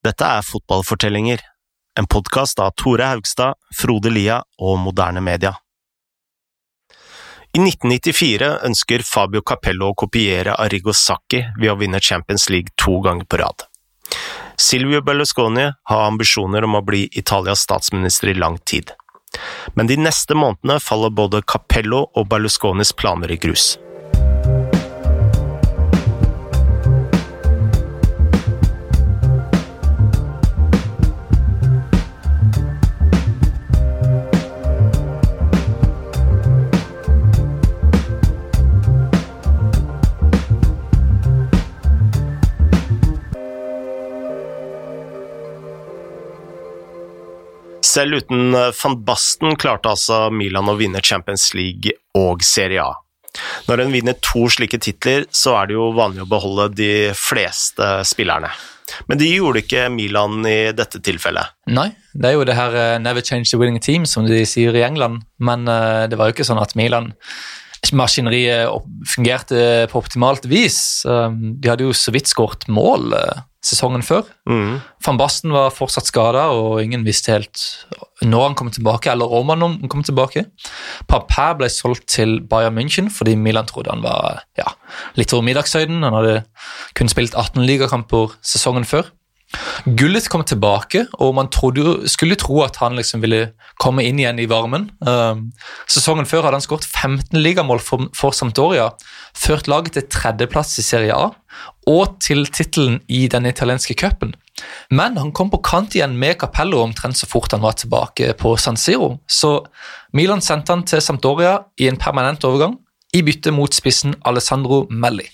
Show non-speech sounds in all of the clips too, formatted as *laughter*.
Dette er Fotballfortellinger, en podkast av Tore Haugstad, Frode Lia og Moderne Media. I 1994 ønsker Fabio Capello å kopiere Arrigo Sacchi ved å vinne Champions League to ganger på rad. Silvio Berlusconi har ambisjoner om å bli Italias statsminister i lang tid. Men de neste månedene faller både Capello og Berlusconis planer i grus. Selv uten eh, van Basten klarte altså Milan å vinne Champions League og Serie A. Når en vinner to slike titler, så er det jo vanlig å beholde de fleste spillerne. Men de gjorde ikke Milan i dette tilfellet. Nei, det er jo det her uh, 'never change the winning team', som de sier i England. Men uh, det var jo ikke sånn at Milan maskineriet fungerte på optimalt vis. Um, de hadde jo så vidt skåret mål uh, sesongen før. Mm. Van Basten var fortsatt skada, og ingen visste helt når han kom tilbake, eller om han kom tilbake. Papær ble solgt til Bayern München fordi Milan trodde han var ja, litt over middagshøyden. Han hadde kun spilt 18 ligakamper sesongen før. Gullit kom tilbake, og man trodde, skulle tro at han liksom ville komme inn igjen i varmen. Uh, sesongen før hadde han skåret 15 ligamål for, for Sampdoria, ført laget til tredjeplass i Serie A og til tittelen i den italienske cupen. Men han kom på kant igjen med Capello omtrent så fort han var tilbake på San Siro. Så Milan sendte han til Sampdoria i en permanent overgang, i bytte mot spissen Alessandro Melli.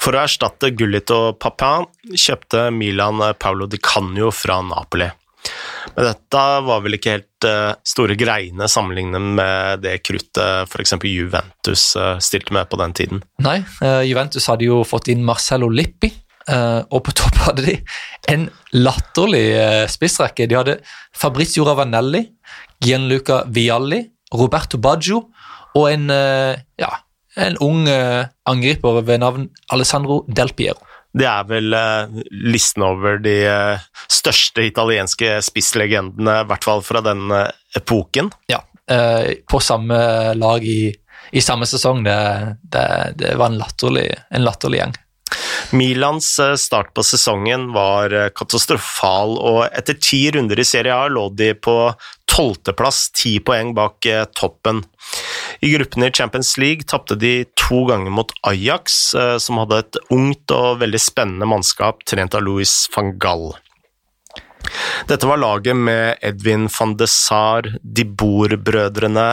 For å erstatte Gullit og Papin kjøpte Milan Paolo Di Canio fra Napoli. Men dette var vel ikke helt uh, store greiene sammenlignet med det kruttet f.eks. Juventus uh, stilte med på den tiden. Nei, uh, Juventus hadde jo fått inn Marcello Lippi, og på topp hadde de en latterlig spissrekke. De hadde Fabrizio Ravanelli, Gianluca Vialli, Roberto Baggio og en ja, en ung uh, angriper ved navn Alessandro Del Piero. Det er vel uh, listen over de uh, største italienske spisslegendene, i hvert fall fra den epoken. Ja, på samme lag i, i samme sesong. Det, det, det var en latterlig, en latterlig gjeng. Milans start på sesongen var katastrofal, og etter ti runder i Serie A lå de på tolvteplass, ti poeng bak toppen. I gruppene i Champions League tapte de to ganger mot Ajax, eh, som hadde et ungt og veldig spennende mannskap trent av Louis van Gall. Dette var laget med Edvin van de Sar, De Boer-brødrene,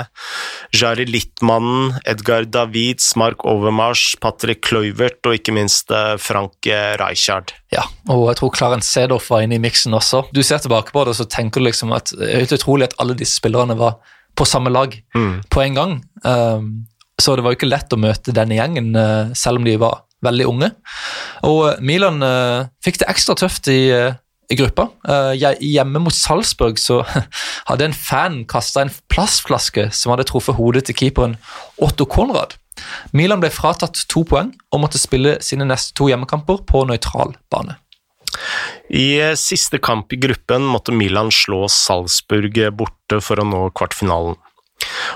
Jari Littmannen, Edgar Davids, Mark Overmars, Patrick Kluivert og ikke minst eh, Frank Rijkaard. Ja, og jeg tror Clarence Sedoff var inne i miksen også. Du ser tilbake på det så tenker du liksom at det er utrolig at alle disse spillerne var på samme lag mm. på en gang. Um, så det var jo ikke lett å møte denne gjengen, uh, selv om de var veldig unge. Og Milan uh, fikk det ekstra tøft i, uh, i gruppa. hjemme mot Salzburg så *laughs* hadde en fan kasta en plastflaske som hadde truffet hodet til keeperen Otto Konrad. Milan ble fratatt to poeng og måtte spille sine neste to hjemmekamper på nøytral bane. I eh, siste kamp i gruppen måtte Milan slå Salzburg borte for å nå kvartfinalen.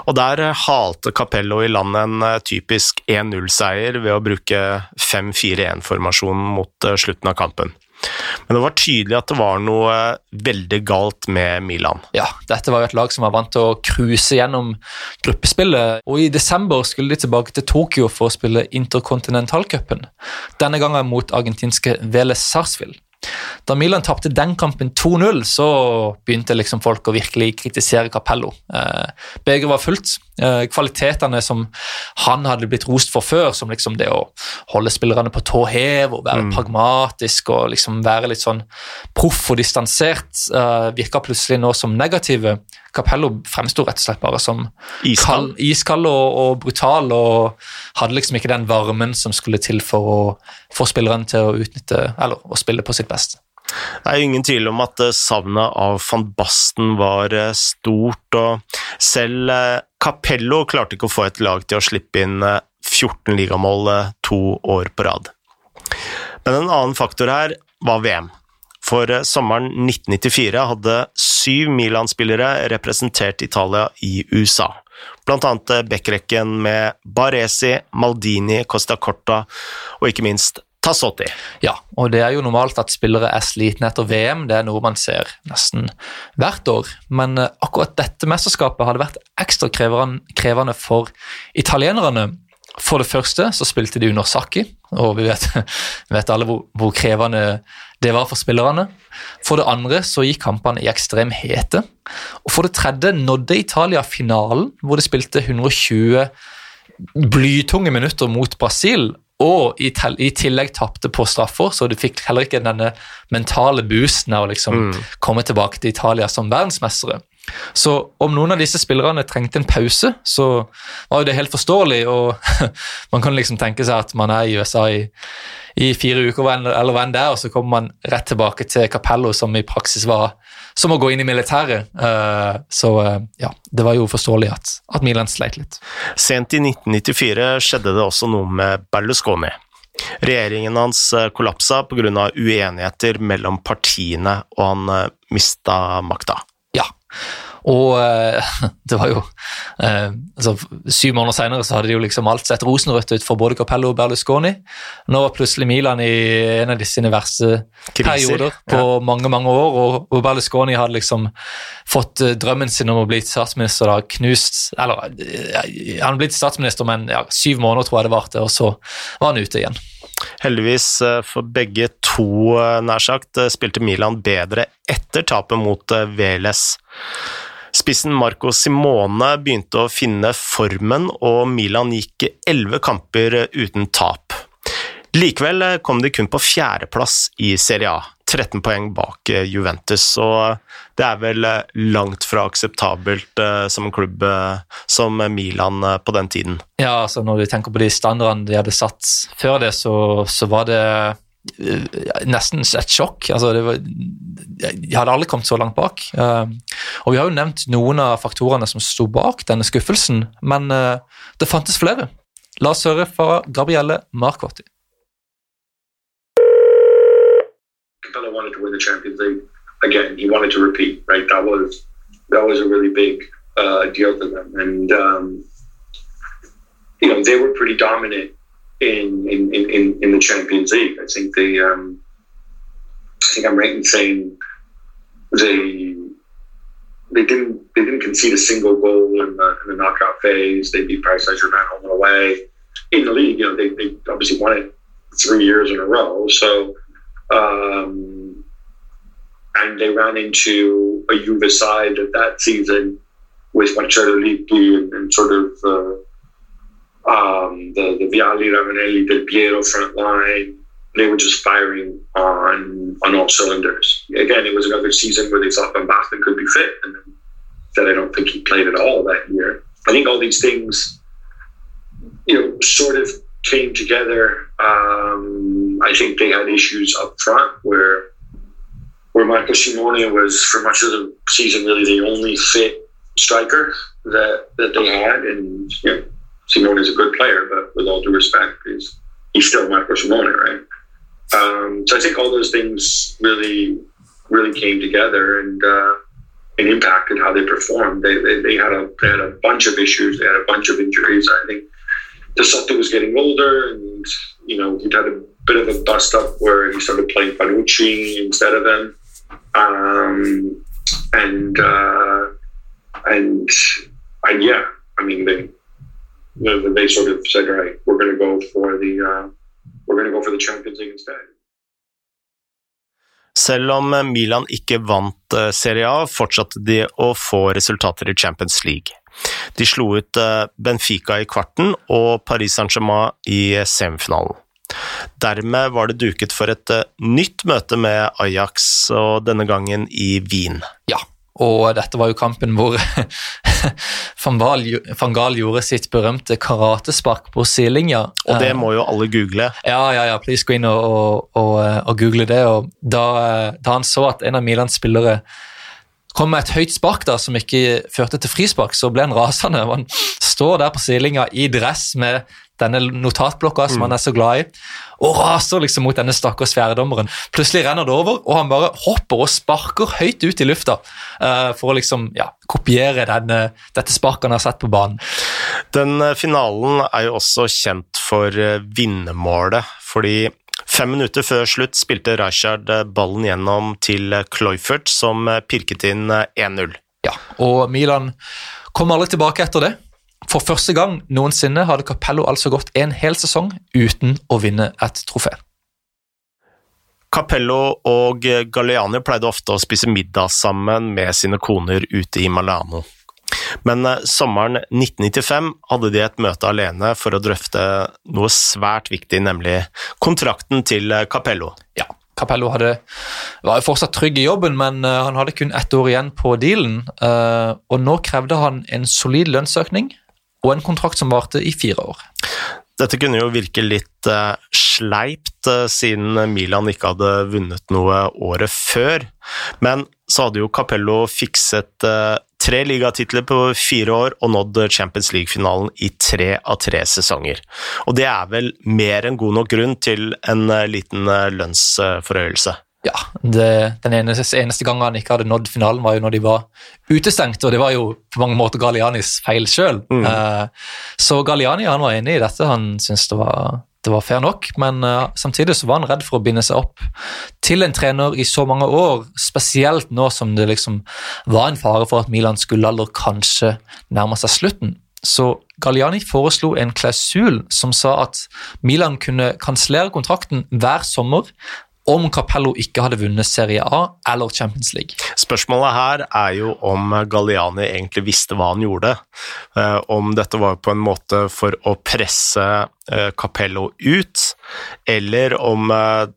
Og der eh, halte Capello i land en eh, typisk 1-0-seier ved å bruke 5-4-1-formasjonen mot slutten av kampen. Men det var tydelig at det var noe veldig galt med Milan. Ja, dette var jo et lag som var vant til å cruise gjennom gruppespillet, og i desember skulle de tilbake til Tokyo for å spille interkontinentalcupen, denne gangen mot argentinske Vélez Sarsfield. Da Milan tapte den kampen 2-0, så begynte liksom folk å virkelig kritisere Capello. Eh, Begeret var fullt. Eh, kvalitetene som han hadde blitt rost for før, som liksom det å holde spillerne på tå hev og være mm. pragmatisk og liksom være litt sånn proff og distansert, eh, virka plutselig nå som negative. Capello fremsto rett og slett bare som iskald, iskald og, og, brutal, og hadde liksom ikke den varmen som skulle til for å få spilleren til å utnytte, eller å spille på sitt beste. Det er ingen tvil om at eh, savnet av van Basten var eh, stort, og selv eh, Capello klarte ikke å få et lag til å slippe inn 14 ligamål to år på rad. Men en annen faktor her var VM. For sommeren 1994 hadde syv Milan-spillere representert Italia i USA. Blant annet backrekken med Baresi, Maldini, Costa Corta og ikke minst Tassotti. Ja, og det er jo normalt at spillere er slitne etter VM. Det er noe man ser nesten hvert år. Men akkurat dette mesterskapet hadde vært ekstra krevende for italienerne. For det første så spilte de under Saki, og vi vet, vi *laughs* vet alle hvor, hvor, krevende det var for spillerne. For det andre så gikk kampene i ekstrem hete. Og for det tredje nådde Italia finalen, hvor de spilte 120 blytunge minutter mot Brasil. Og i, i tillegg tapte på straffer, så de fikk heller ikke denne mentale boosten av å liksom mm. komme tilbake til Italia som verdensmestere. Så om noen av disse spillerne trengte en pause, så var jo det helt forståelig. og *laughs* Man kan liksom tenke seg at man er i USA i, i fire uker, eller hva enn det er, og så kommer man rett tilbake til Capello, som i praksis var som å gå inn i militæret. Eh, så eh, ja, det var jo forståelig at, at Milan sleit litt. Sent i 1994 skjedde det også noe med Berlusconi. Regjeringen hans eh, kollapsa pga. uenigheter mellom partiene, og han mista makta. Og eh, *laughs* det var jo eh, altså, Syv måneder senere så hadde de jo liksom alt sett rosenrødt ut for både Capello og Berlusconi. Nå var plutselig Milan i en av sine verste perioder på ja. mange mange år, og, Berlusconi hadde liksom fått eh, drømmen sin om å bli statsminister da, knust Eller han blitt statsminister, men ja, syv måneder tror jeg det varte, og så var han ute igjen. Heldigvis for begge to, nær sagt, spilte Milan bedre etter tapet mot Veles. Spissen Marco Simone begynte å finne formen, og Milan gikk elleve kamper uten tap. Likevel kom de kun på fjerdeplass i Serie A, 13 poeng bak Juventus, og det er vel langt fra akseptabelt eh, som en klubb eh, som Milan eh, på den tiden. Ja, altså når du tenker på de standardene de hadde satt før det, så, så var det nesten et sjokk. Altså, var, de hadde aldri kommet så langt bak. Og Vi har jo nevnt noen av faktorene som sto bak denne skuffelsen, men det fantes flere. La oss høre fra Gabrielle Marcotti. Capello wanted to win the Champions League again. He wanted to repeat, right? That was that was a really big uh, deal to them, and um, you know they were pretty dominant in in, in, in the Champions League. I think they um, I think I'm right in saying they they didn't they didn't concede a single goal in the, in the knockout phase. They beat Paris Saint Germain home and away. In the league, you know, they, they obviously won it three years in a row. So um, and they ran into a Juve side that that season with Marcello Lippi and, and sort of uh, um, the, the Vialli, Ravanelli, Del Piero front line, they were just firing on on all cylinders. Again, it was another season where they thought Van could be fit, and then said I don't think he played at all that year. I think all these things, you know, sort of came together. Um, I think they had issues up front where where Marco Simone was for much of the season really the only fit striker that that they had, and you know Simone is a good player, but with all due respect, he's he's still Marco Simone, right? Um, so I think all those things really really came together and uh, and impacted how they performed. They, they, they had a they had a bunch of issues. They had a bunch of injuries. I think De Soto was getting older, and you know he'd had a bit of a bust up where he started playing Panucci instead of him, um, and uh, and and yeah, I mean they they sort of said, right, we're going to go for the uh, we're going to go for the Champions League instead. Selv om Milan ikke vant eh, Serie A, fortsatte de å få resultater i Champions League. De slo ut eh, Benfica i kvarten og Paris Saint-Germain i semifinalen. Dermed var det duket for et eh, nytt møte med Ajax, og denne gangen i Wien. Ja, og dette var jo kampen hvor *laughs* van Gaal gjorde sitt berømte karatespark på sidelinja. Og det må jo alle google. Ja, ja, ja, please gå inn og, og, og, og google det. Og da, da, han så at en av Milans spillere kom med et høyt spark da, som ikke førte til frispark, så ble han rasende. Han står der på sidelinja i dress med denne notatblokka som han er så glad i, og raser liksom mot denne stakkars fjerdedommeren. Plutselig renner det over, og han bare hopper og sparker høyt ut i lufta uh, for å liksom ja, kopiere denne, dette sparket han har sett på banen. Den eh, finalen er jo også kjent for eh, vinnermålet, fordi Fem minutter før slutt spilte Rijkaard ballen gjennom til Cloyfert, som pirket inn 1-0. Ja, og Milan kom aldri tilbake etter det. For første gang noensinne hadde Capello altså gått en hel sesong uten å vinne et trofé. Capello og Galliani pleide ofte å spise middag sammen med sine koner ute i Malano. Men eh, sommeren 1995 hadde de et møte alene for å drøfte noe svært viktig, nemlig kontrakten til Capello. Ja, Capello hadde, var jo fortsatt trygg i jobben, men uh, han hadde kun ett år igjen på dealen. Og nå krevde han en solid lønnsøkning og en kontrakt som varte i fire år. Dette kunne jo virke litt uh, sleipt, siden Milan ikke hadde vunnet noe året før. Men så hadde jo Capello fikset tre ligatitler på fire år og nådd Champions League-finalen i tre av tre sesonger. Og det er vel mer enn god nok grunn til en eh, liten eh, lønnsforhøyelse. Ja, det, den eneste, eneste gangen han ikke hadde nådd finalen, var jo når de var utestengt, og det var jo på mange måter Galianis feil sjøl. Mm. Uh, så Galiani han var enig i dette, han syntes det var det var fair nok, men uh, samtidig så var han redd for å binde seg opp til en trener i så mange år, spesielt nå som det liksom var en fare for at Milan skulle alder kanskje nærme seg slutten. Så Galliani foreslo en klausul som sa at Milan kunne kansellere kontrakten hver sommer om Capello ikke hadde vunnet Serie A eller Champions League. Spørsmålet her er jo om Galliani egentlig visste hva han gjorde. Eh, om dette var på en måte for å presse eh, Capello ut, eller om eh,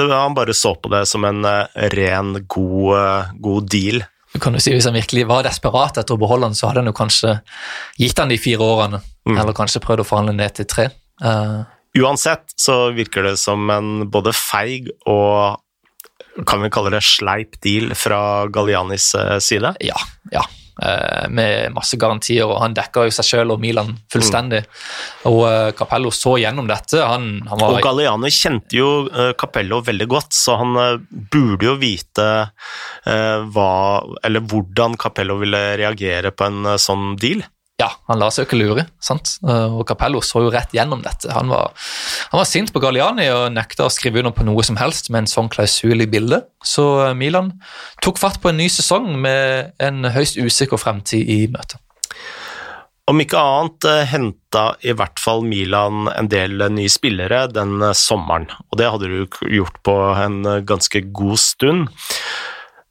han bare så på det som en ren, god, god deal. Du kan jo si Hvis han virkelig var desperat etter å beholde han, så hadde han jo kanskje gitt han de fire årene. Mm. Eller kanskje prøvd å forhandle ned til tre. Uansett så virker det som en både feig og kan vi kalle det sleip deal fra Gallianis eh, side? Ja, ja. Eh, med masse garantier, og han dekka jo seg selv og Milan fullstendig. Mm. Og eh, Capello så gjennom dette. Han, han var... Og Galliani kjente jo Capello veldig godt, så han burde jo vite hva, eller hvordan Capello ville reagere på en sånn deal ja, han lar seg ikke lure. sant? Eh, og Capello så jo rett gjennom dette. Han var, han var sint på Galliani og nekta å skrive under på noe som helst med en sånn klausul i bildet. Så eh, Milan tok fatt på en ny sesong med en høyst usikker fremtid i møte. Om ikke annet eh, henta i hvert fall Milan en del nye spillere den sommeren, og det hadde du gjort på en ganske god stund.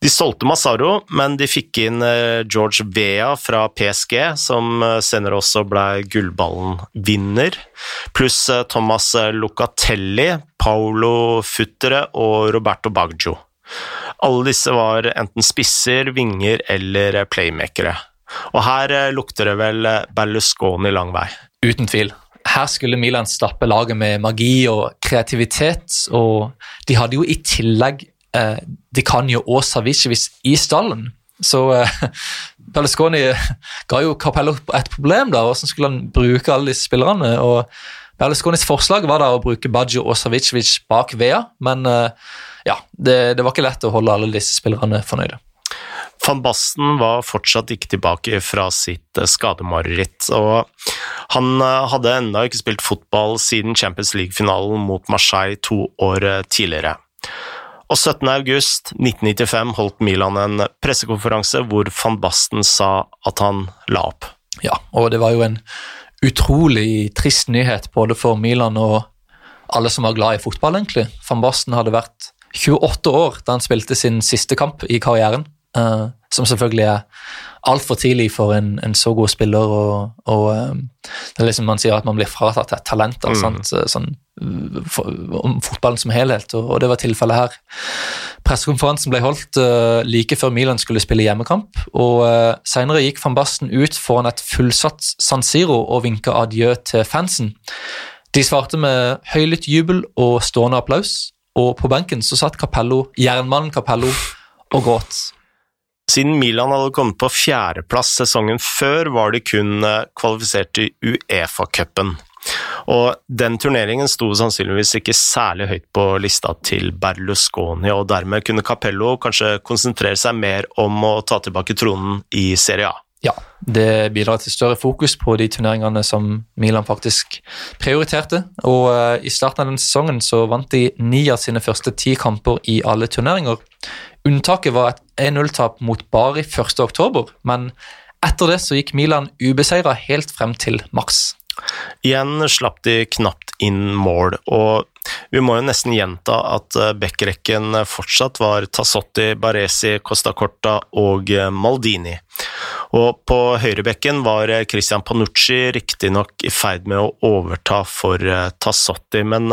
De solgte Massaro, men de fikk inn eh, George Vea fra PSG, som eh, senere også ble gullballen-vinner, pluss eh, Thomas Locatelli, Paolo Futtere og Roberto Baggio. Alle disse var enten spisser, vinger eller playmakere. Og her lukter det vel Berlusconi lang vei. Uten tvil. Her skulle Milan stappe laget med magi og kreativitet, og de hadde jo i tillegg eh, De jo òg Savicevic i stallen. Så eh, *laughs* Berlusconi ga jo Capello et problem. da, Hvordan skulle han bruke alle disse spillerne? og Berlusconis forslag var da å bruke Baggio og Savicevic bak Vea, men eh, ja, det, det, var ikke lett å holde alle disse spillerne fornøyde. Van Basten var fortsatt ikke tilbake fra sitt eh, skademareritt, og han eh, hadde ennå ikke spilt fotball siden Champions League-finalen mot Marseille to år tidligere. Og 17. august 1995 holdt Milan en pressekonferanse hvor van Basten sa at han la opp. Ja, og det var jo en utrolig trist nyhet både for Milan og alle som var glad i fotball, egentlig. Van Basten hadde vært 28 år da han spilte sin siste kamp i karrieren. Uh, som selvfølgelig er altfor tidlig for en, en, så god spiller. Og, og um, det er liksom Man sier at man blir fratatt et talent mm. sånn, for, om fotballen som helhet, og, og det var tilfellet her. Pressekonferansen ble holdt uh, like før Milan skulle spille hjemmekamp. og uh, Senere gikk van Basten ut foran et fullsatt San Siro og vinka adjø til fansen. De svarte med høylytt jubel og stående applaus, og på benken så satt Capello, jernmannen Capello og gråt. Siden Milan hadde kommet på fjerdeplass sesongen før, var de kun eh, kvalifisert til Uefa-cupen. Og den turneringen sto sannsynligvis ikke særlig høyt på lista til Berlusconi, og dermed kunne Capello kanskje konsentrere seg mer om å ta tilbake tronen i Serie A. Ja, det bidrar til større fokus på de turneringene som Milan faktisk prioriterte. Og uh, i starten av den sesongen så vant de ni av sine første ti kamper i alle turneringer. Unntaket var et 1-0-tap mot Bari 1.10, men etter det så gikk Milan ubeseira helt frem til mars. Igjen slapp de knapt inn mål, og vi må jo nesten gjenta at eh, backrekken fortsatt var Tassotti, Baresi, Costa Corta og eh, Maldini. Og på høyrebekken var eh, Christian Panucci riktignok i ferd med å overta for Tassotti, men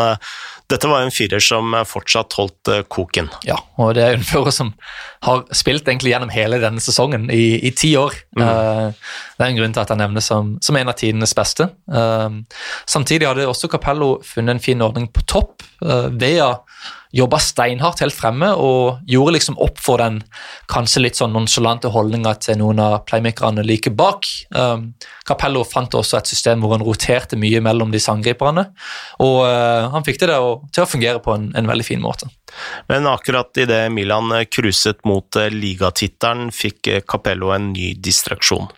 dette var en firer som fortsatt holdt koken. Ja, og det er en fører som har spilt egentlig gjennom hele denne sesongen i, i ti år. Mm. Det er en grunn til at han nevnes som, som en av tidenes beste. samtidig hadde også Capello funnet en fin ordning på topp. Uh, Vea jobba steinhardt helt fremme og gjorde liksom opp for den kanskje litt sånn nonsjalante holdninga til noen av playmakerne like bak. Um, Capello fant også et system hvor han roterte mye mellom disse angriperne, og uh, han fikk det til å fungere på en, en veldig fin måte. Men akkurat idet Milan cruiset mot ligatittelen, fikk Capello en ny distraksjon.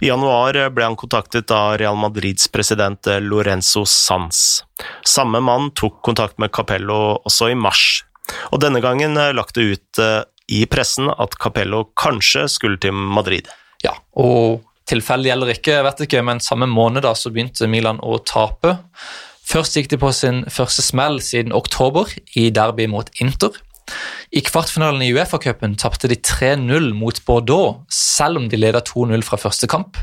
I januar ble han kontaktet av Real Madrids president Lorenzo Sanz. Samme mann tok kontakt med Capello også i mars, og denne gangen lagt det ut eh, i pressen at Capello kanskje skulle til Madrid. Ja, og tilfellet gjelder ikke, vet ikke, men samme måned da så begynte Milan å tape. Først gikk de på sin første smell siden oktober i derby mot Inter. I kvartfinalen i Uefa-cupen tapte de 3-0 mot Bordeaux, selv om de leda 2-0 fra første kamp.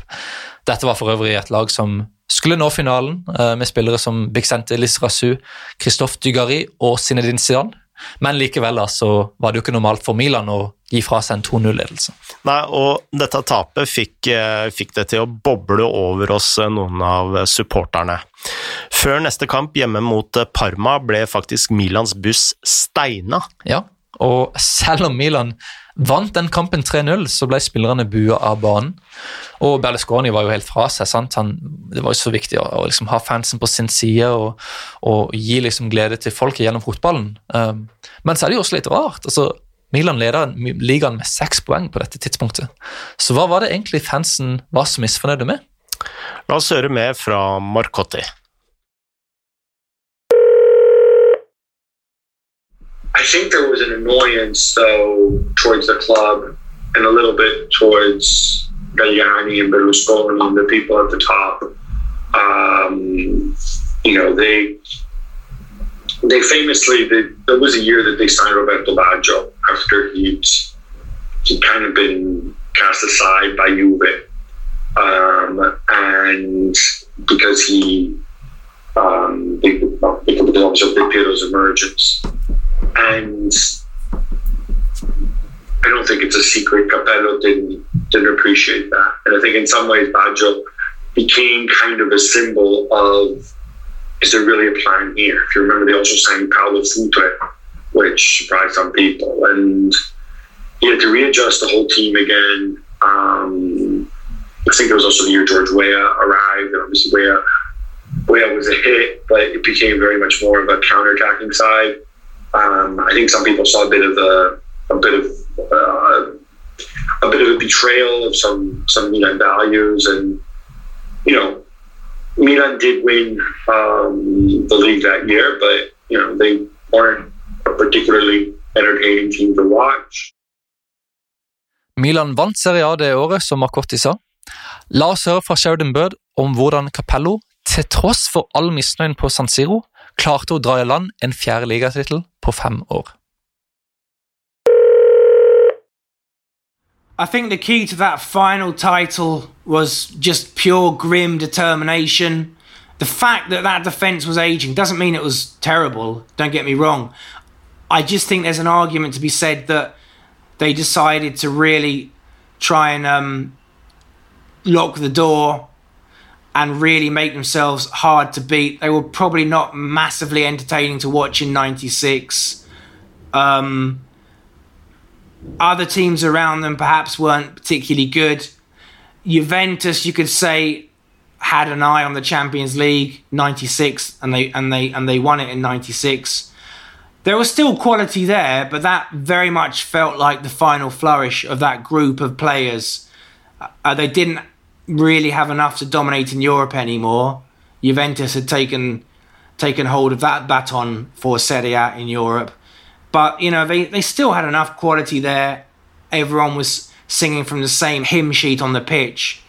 Dette var for øvrig et lag som skulle nå finalen, eh, med spillere som Bixente Lisrasu, Christophe Dugari og Zinedine Zidane. Men likevel da, så var det jo ikke normalt for Milan å gi fra seg en 2-0-ledelse. Nei, og dette tapet fikk, eh, fikk, det til å boble over oss, eh, noen av supporterne. Før neste kamp hjemme mot eh, Parma ble faktisk Milans buss steina. Ja, og selv om Milan vant den kampen 3-0, så ble spillerne bua av banen. Og Berlusconi var jo helt fra seg. sant? Han, det var jo så viktig å, å liksom ha fansen på sin side og, og gi liksom glede til folket gjennom fotballen. Um, men så er det jo også litt rart. altså Milan leder ligaen med seks poeng på dette tidspunktet. Så hva var det egentlig fansen var så misfornøyde med? La oss høre mer fra Marcotti. I think there was an annoyance, though, towards the club and a little bit towards Galliani and Berlusconi and the people at the top. Um, you know, they they famously they, there was a year that they signed Roberto Baggio after he'd he'd kind of been cast aside by Juve, um, and because he um, because of Piero's emergence and I don't think it's a secret. Capello didn't didn't appreciate that, and I think in some ways Baggio became kind of a symbol of is there really a plan here? If you remember, they also signed Paolo Futre, which surprised some people, and he had to readjust the whole team again. Um, I think it was also the year George Weah arrived, and obviously Weah, Weah was a hit, but it became very much more of a counter-attacking side. Um, I think some people saw a bit of a, a bit of uh, a bit of a betrayal of some some Milan values, and you know, Milan did win um, the league that year, but you know they weren't a particularly entertaining team to watch. Milan vant Serie A det året, som Marcotti sa. La oss høre fra Sheridan Bird om hvordan Capello, til tross for all misnøyen på San Siro, klarte å dra i land en fjerde ligatittel på fem år. I think the key to that final title was just pure grim determination. The fact that that defense was aging doesn't mean it was terrible, don't get me wrong. I just think there's an argument to be said that they decided to really try and um, lock the door and really make themselves hard to beat. They were probably not massively entertaining to watch in 96. Um, other teams around them perhaps weren't particularly good. Juventus, you could say, had an eye on the Champions League '96, and they and they and they won it in '96. There was still quality there, but that very much felt like the final flourish of that group of players. Uh, they didn't really have enough to dominate in Europe anymore. Juventus had taken taken hold of that baton for Serie A in Europe, but you know they, they still had enough quality there. Everyone was singing from the same hymn sheet on the pitch,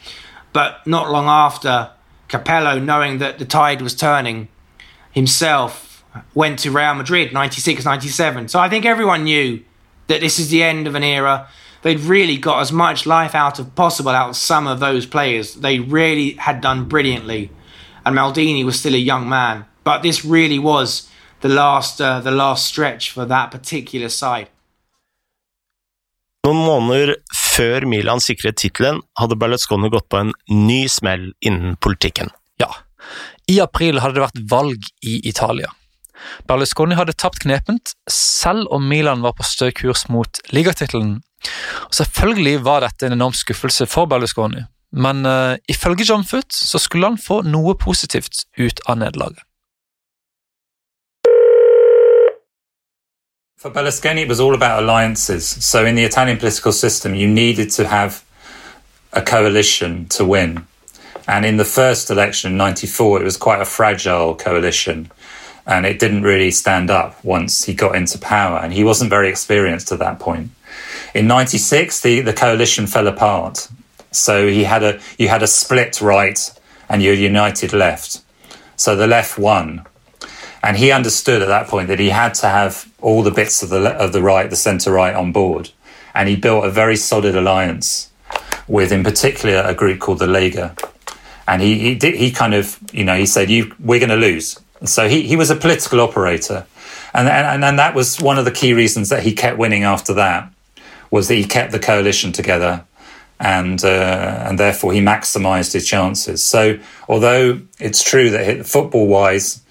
but not long after, Capello, knowing that the tide was turning, himself went to Real Madrid 96 97. So I think everyone knew that this is the end of an era they'd really got as much life out of possible out of some of those players. They really had done brilliantly, and Maldini was still a young man. But this really was the last uh, the last stretch for that particular side. Noen måneder før Milan sikret tittelen, hadde Berlusconi gått på en ny smell innen politikken. Ja, i april hadde det vært valg i Italia. Berlusconi hadde tapt knepent, selv om Milan var på stø kurs mot ligatittelen Selvfølgelig var dette en enorm skuffelse for Berlusconi, men uh, ifølge John Foot så skulle han få noe positivt ut av nederlaget. For Berlusconi, it was all about alliances. So, in the Italian political system, you needed to have a coalition to win. And in the first election in 94, it was quite a fragile coalition. And it didn't really stand up once he got into power. And he wasn't very experienced at that point. In '96, the, the coalition fell apart. So he had a you had a split right and your united left. So the left won, and he understood at that point that he had to have all the bits of the of the right, the centre right, on board, and he built a very solid alliance with, in particular, a group called the Lega. And he he did, he kind of you know he said you we're going to lose. So he he was a political operator, and and and that was one of the key reasons that he kept winning after that was that he kept the coalition together and uh, and therefore he maximised his chances. So although it's true that football wise,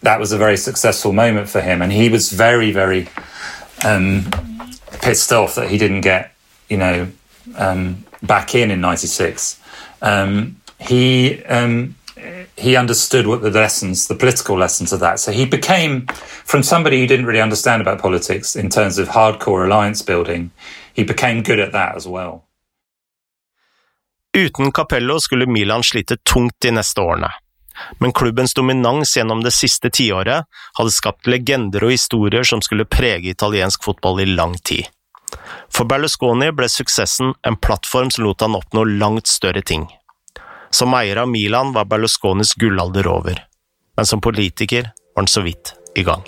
that was a very successful moment for him, and he was very very um, pissed off that he didn't get you know um, back in in '96. Um, he um, he understood what the lessons, the political lessons of that. So he became, from somebody who didn't really understand about politics in terms of hardcore alliance building, he became good at that as well. Uten Capello skulle Milan slite tungt de neste årene. Men klubbens dominans gjennom det siste tiåret hadde skapt legender og historier som skulle prege italiensk fotball i lang tid. For Berlusconi ble suksessen en plattform som lot han oppnå langt større ting. Som eier av Milan var Berlusconis gullalder over, men som politiker var han så vidt i gang.